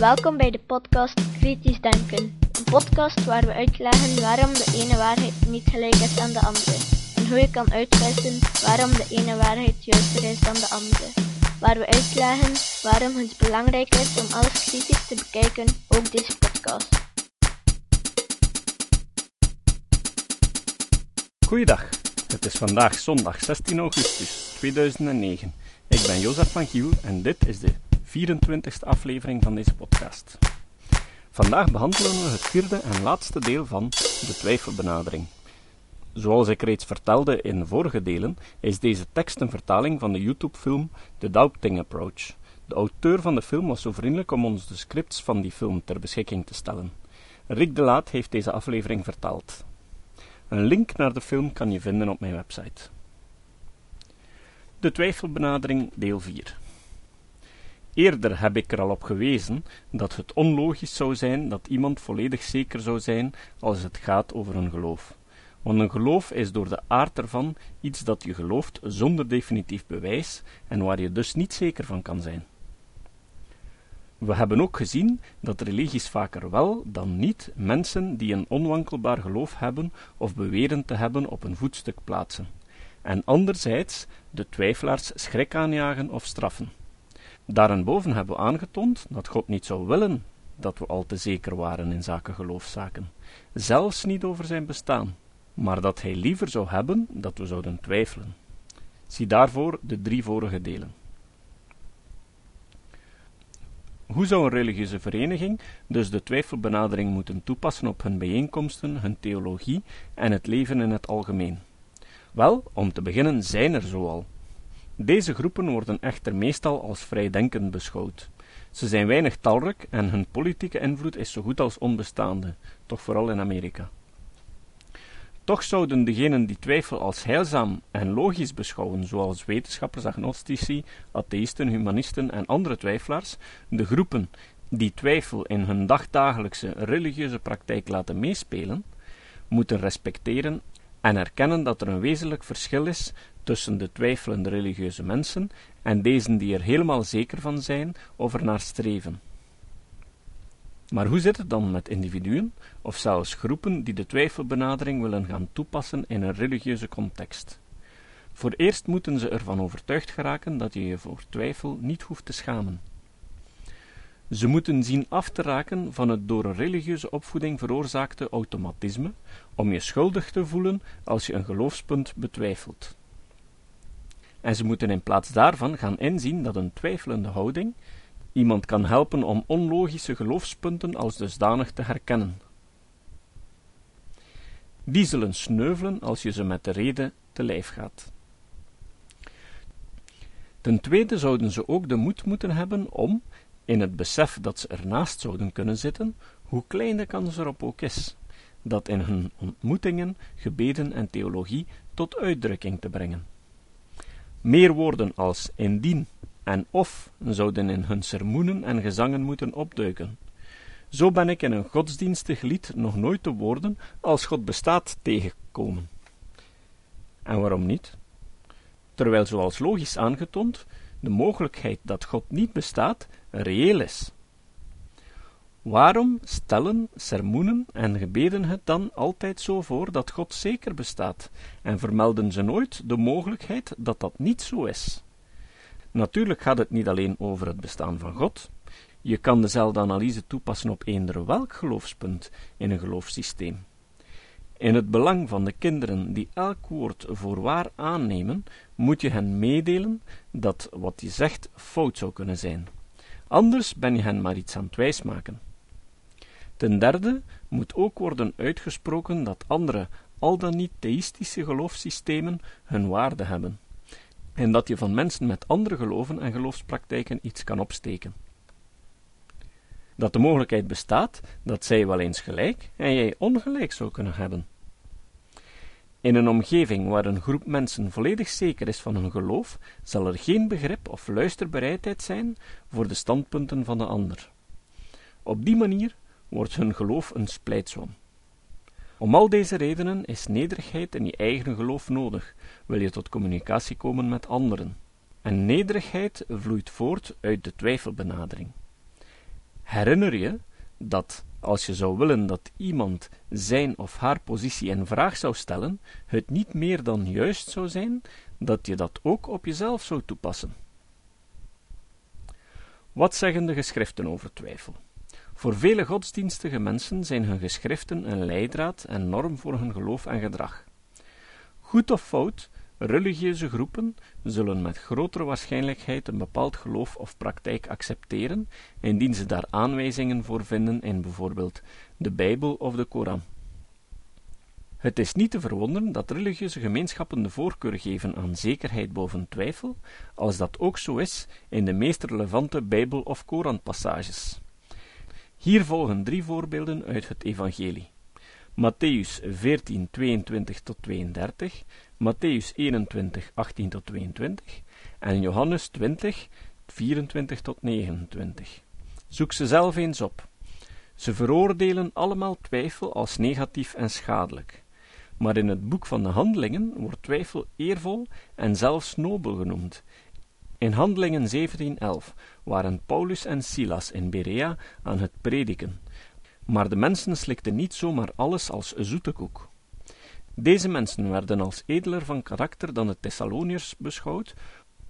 Welkom bij de podcast Kritisch Denken. Een podcast waar we uitleggen waarom de ene waarheid niet gelijk is aan de andere. En hoe je kan uitwissen waarom de ene waarheid juister is dan de andere. Waar we uitleggen waarom het belangrijk is om alles kritisch te bekijken, ook deze podcast. Goeiedag, het is vandaag zondag 16 augustus 2009. Ik ben Jozef van Giel en dit is de 24e aflevering van deze podcast. Vandaag behandelen we het vierde en laatste deel van de twijfelbenadering. Zoals ik reeds vertelde in vorige delen, is deze tekst een vertaling van de YouTube-film The Doubting Approach. De auteur van de film was zo vriendelijk om ons de scripts van die film ter beschikking te stellen. Rick de Laat heeft deze aflevering vertaald. Een link naar de film kan je vinden op mijn website. De twijfelbenadering deel 4. Eerder heb ik er al op gewezen dat het onlogisch zou zijn dat iemand volledig zeker zou zijn als het gaat over een geloof. Want een geloof is door de aard ervan iets dat je gelooft zonder definitief bewijs en waar je dus niet zeker van kan zijn. We hebben ook gezien dat religies vaker wel dan niet mensen die een onwankelbaar geloof hebben of beweren te hebben op een voetstuk plaatsen, en anderzijds de twijfelaars schrik aanjagen of straffen. Daarenboven hebben we aangetoond dat God niet zou willen dat we al te zeker waren in zaken geloofszaken, zelfs niet over zijn bestaan, maar dat hij liever zou hebben dat we zouden twijfelen. Zie daarvoor de drie vorige delen. Hoe zou een religieuze vereniging dus de twijfelbenadering moeten toepassen op hun bijeenkomsten, hun theologie en het leven in het algemeen? Wel, om te beginnen zijn er zoal. Deze groepen worden echter meestal als vrijdenkend beschouwd. Ze zijn weinig talrijk en hun politieke invloed is zo goed als onbestaande, toch vooral in Amerika. Toch zouden degenen die twijfel als heilzaam en logisch beschouwen, zoals wetenschappers, agnostici, atheïsten, humanisten en andere twijfelaars, de groepen die twijfel in hun dagdagelijkse religieuze praktijk laten meespelen, moeten respecteren en erkennen dat er een wezenlijk verschil is tussen de twijfelende religieuze mensen en deze die er helemaal zeker van zijn of er naar streven. Maar hoe zit het dan met individuen, of zelfs groepen die de twijfelbenadering willen gaan toepassen in een religieuze context? Voor eerst moeten ze ervan overtuigd geraken dat je je voor twijfel niet hoeft te schamen. Ze moeten zien af te raken van het door een religieuze opvoeding veroorzaakte automatisme om je schuldig te voelen als je een geloofspunt betwijfelt. En ze moeten in plaats daarvan gaan inzien dat een twijfelende houding iemand kan helpen om onlogische geloofspunten als dusdanig te herkennen. Die zullen sneuvelen als je ze met de reden te lijf gaat. Ten tweede zouden ze ook de moed moeten hebben om, in het besef dat ze ernaast zouden kunnen zitten, hoe klein de kans erop ook is, dat in hun ontmoetingen, gebeden en theologie tot uitdrukking te brengen. Meer woorden als indien en of zouden in hun sermoenen en gezangen moeten opduiken. Zo ben ik in een godsdienstig lied nog nooit de woorden als God bestaat tegengekomen. En waarom niet? Terwijl, zoals logisch aangetoond, de mogelijkheid dat God niet bestaat reëel is. Waarom stellen sermoenen en gebeden het dan altijd zo voor dat God zeker bestaat, en vermelden ze nooit de mogelijkheid dat dat niet zo is? Natuurlijk gaat het niet alleen over het bestaan van God. Je kan dezelfde analyse toepassen op eender welk geloofspunt in een geloofssysteem. In het belang van de kinderen die elk woord voor waar aannemen, moet je hen meedelen dat wat je zegt fout zou kunnen zijn. Anders ben je hen maar iets aan het wijsmaken. Ten derde moet ook worden uitgesproken dat andere, al dan niet theïstische geloofssystemen hun waarde hebben, en dat je van mensen met andere geloven en geloofspraktijken iets kan opsteken. Dat de mogelijkheid bestaat dat zij wel eens gelijk en jij ongelijk zou kunnen hebben. In een omgeving waar een groep mensen volledig zeker is van hun geloof, zal er geen begrip of luisterbereidheid zijn voor de standpunten van de ander. Op die manier wordt hun geloof een splijtswam. Om al deze redenen is nederigheid in je eigen geloof nodig, wil je tot communicatie komen met anderen. En nederigheid vloeit voort uit de twijfelbenadering. Herinner je dat als je zou willen dat iemand zijn of haar positie in vraag zou stellen, het niet meer dan juist zou zijn dat je dat ook op jezelf zou toepassen. Wat zeggen de geschriften over twijfel? Voor vele godsdienstige mensen zijn hun geschriften een leidraad en norm voor hun geloof en gedrag. Goed of fout, religieuze groepen zullen met grotere waarschijnlijkheid een bepaald geloof of praktijk accepteren, indien ze daar aanwijzingen voor vinden in bijvoorbeeld de Bijbel of de Koran. Het is niet te verwonderen dat religieuze gemeenschappen de voorkeur geven aan zekerheid boven twijfel, als dat ook zo is in de meest relevante Bijbel- of Koranpassages. Hier volgen drie voorbeelden uit het Evangelie. Matthäus 14, 22 tot 32, Matthäus 21, 18 tot 22 en Johannes 20, 24 tot 29. Zoek ze zelf eens op. Ze veroordelen allemaal twijfel als negatief en schadelijk. Maar in het boek van de Handelingen wordt twijfel eervol en zelfs nobel genoemd. In Handelingen 17:11 waren Paulus en Silas in Berea aan het prediken, maar de mensen slikten niet zomaar alles als zoete koek. Deze mensen werden als edeler van karakter dan de Thessaloniërs beschouwd,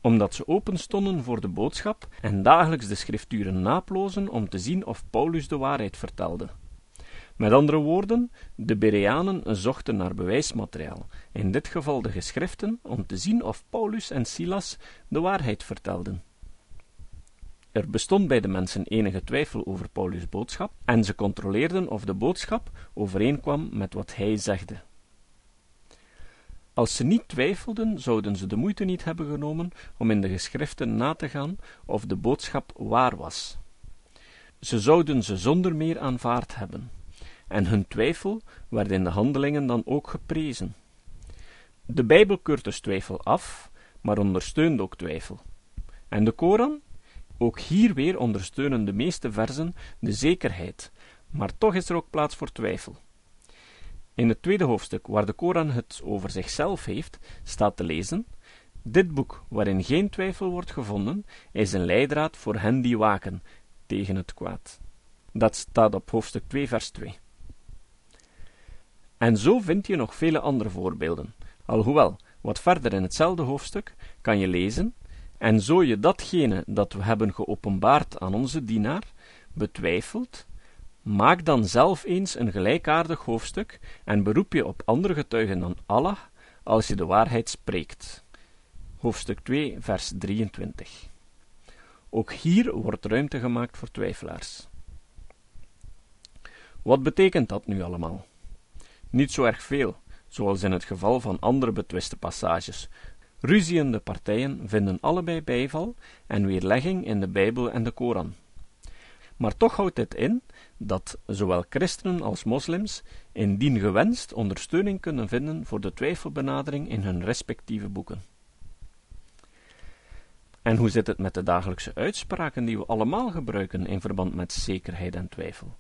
omdat ze open stonden voor de boodschap en dagelijks de schrifturen naplozen om te zien of Paulus de waarheid vertelde. Met andere woorden, de Bereanen zochten naar bewijsmateriaal, in dit geval de geschriften, om te zien of Paulus en Silas de waarheid vertelden. Er bestond bij de mensen enige twijfel over Paulus' boodschap, en ze controleerden of de boodschap overeenkwam met wat hij zegde. Als ze niet twijfelden, zouden ze de moeite niet hebben genomen om in de geschriften na te gaan of de boodschap waar was. Ze zouden ze zonder meer aanvaard hebben, en hun twijfel werd in de handelingen dan ook geprezen. De Bijbel keurt dus twijfel af, maar ondersteunt ook twijfel. En de Koran? Ook hier weer ondersteunen de meeste versen de zekerheid, maar toch is er ook plaats voor twijfel. In het tweede hoofdstuk, waar de Koran het over zichzelf heeft, staat te lezen: Dit boek, waarin geen twijfel wordt gevonden, is een leidraad voor hen die waken tegen het kwaad. Dat staat op hoofdstuk 2, vers 2. En zo vind je nog vele andere voorbeelden. Alhoewel, wat verder in hetzelfde hoofdstuk kan je lezen: En zo je datgene dat we hebben geopenbaard aan onze dienaar betwijfelt, Maak dan zelf eens een gelijkaardig hoofdstuk en beroep je op andere getuigen dan Allah als je de waarheid spreekt. Hoofdstuk 2, vers 23. Ook hier wordt ruimte gemaakt voor twijfelaars. Wat betekent dat nu allemaal? Niet zo erg veel, zoals in het geval van andere betwiste passages. Ruziende partijen vinden allebei bijval en weerlegging in de Bijbel en de Koran. Maar toch houdt dit in dat zowel christenen als moslims indien gewenst ondersteuning kunnen vinden voor de twijfelbenadering in hun respectieve boeken. En hoe zit het met de dagelijkse uitspraken die we allemaal gebruiken in verband met zekerheid en twijfel?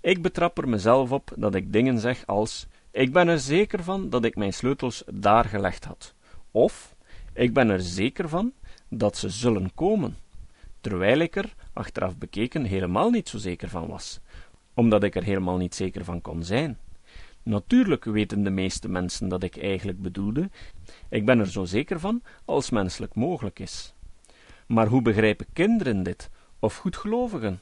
Ik betrap er mezelf op dat ik dingen zeg als: Ik ben er zeker van dat ik mijn sleutels daar gelegd had. Of: Ik ben er zeker van dat ze zullen komen terwijl ik er, achteraf bekeken, helemaal niet zo zeker van was, omdat ik er helemaal niet zeker van kon zijn. Natuurlijk weten de meeste mensen dat ik eigenlijk bedoelde, ik ben er zo zeker van als menselijk mogelijk is. Maar hoe begrijpen kinderen dit, of goedgelovigen?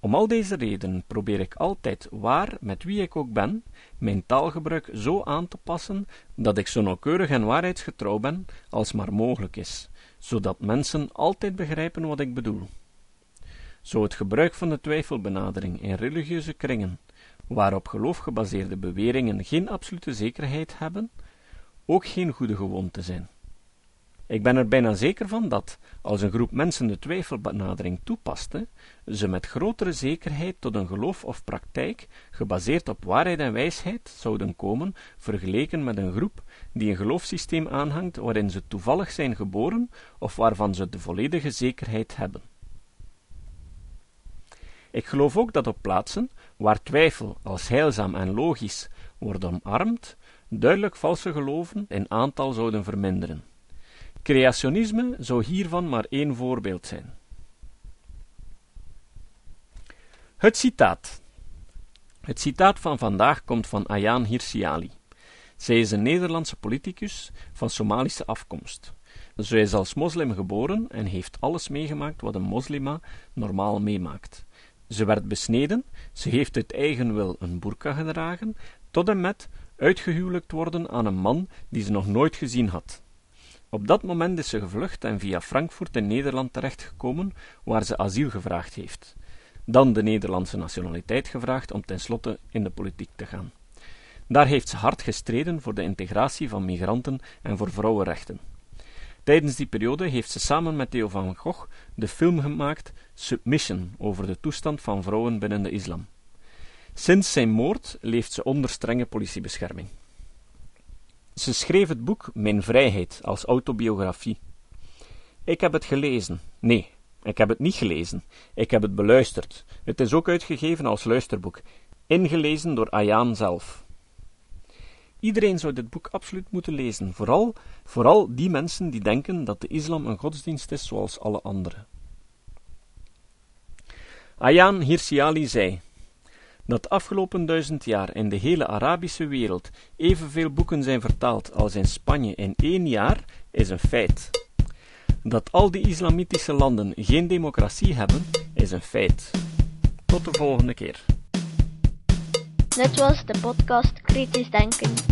Om al deze redenen probeer ik altijd, waar, met wie ik ook ben, mijn taalgebruik zo aan te passen dat ik zo nauwkeurig en waarheidsgetrouw ben als maar mogelijk is zodat mensen altijd begrijpen wat ik bedoel. Zo het gebruik van de twijfelbenadering in religieuze kringen, waarop geloof gebaseerde beweringen geen absolute zekerheid hebben, ook geen goede gewoonte zijn. Ik ben er bijna zeker van dat, als een groep mensen de twijfelbenadering toepaste, ze met grotere zekerheid tot een geloof of praktijk, gebaseerd op waarheid en wijsheid, zouden komen, vergeleken met een groep die een geloofssysteem aanhangt waarin ze toevallig zijn geboren of waarvan ze de volledige zekerheid hebben. Ik geloof ook dat op plaatsen waar twijfel als heilzaam en logisch wordt omarmd, duidelijk valse geloven in aantal zouden verminderen. Creationisme zou hiervan maar één voorbeeld zijn. Het citaat. Het citaat van vandaag komt van Ayaan Hirsi Ali. Zij is een Nederlandse politicus van Somalische afkomst. Zij is als moslim geboren en heeft alles meegemaakt wat een moslima normaal meemaakt. Ze werd besneden, ze heeft uit eigen wil een burka gedragen, tot en met uitgehuwelijkt worden aan een man die ze nog nooit gezien had. Op dat moment is ze gevlucht en via Frankfurt in Nederland terechtgekomen, waar ze asiel gevraagd heeft. Dan de Nederlandse nationaliteit gevraagd om tenslotte in de politiek te gaan. Daar heeft ze hard gestreden voor de integratie van migranten en voor vrouwenrechten. Tijdens die periode heeft ze samen met Theo van Gogh de film gemaakt Submission over de toestand van vrouwen binnen de islam. Sinds zijn moord leeft ze onder strenge politiebescherming. Ze schreef het boek Mijn Vrijheid als autobiografie. Ik heb het gelezen. Nee, ik heb het niet gelezen. Ik heb het beluisterd. Het is ook uitgegeven als luisterboek, ingelezen door Ayaan zelf. Iedereen zou dit boek absoluut moeten lezen, vooral, vooral die mensen die denken dat de islam een godsdienst is zoals alle andere. Ayaan Hirsi zei dat de afgelopen duizend jaar in de hele Arabische wereld evenveel boeken zijn vertaald als in Spanje in één jaar, is een feit. Dat al die islamitische landen geen democratie hebben, is een feit. Tot de volgende keer. Dit was de podcast Kritisch Denken.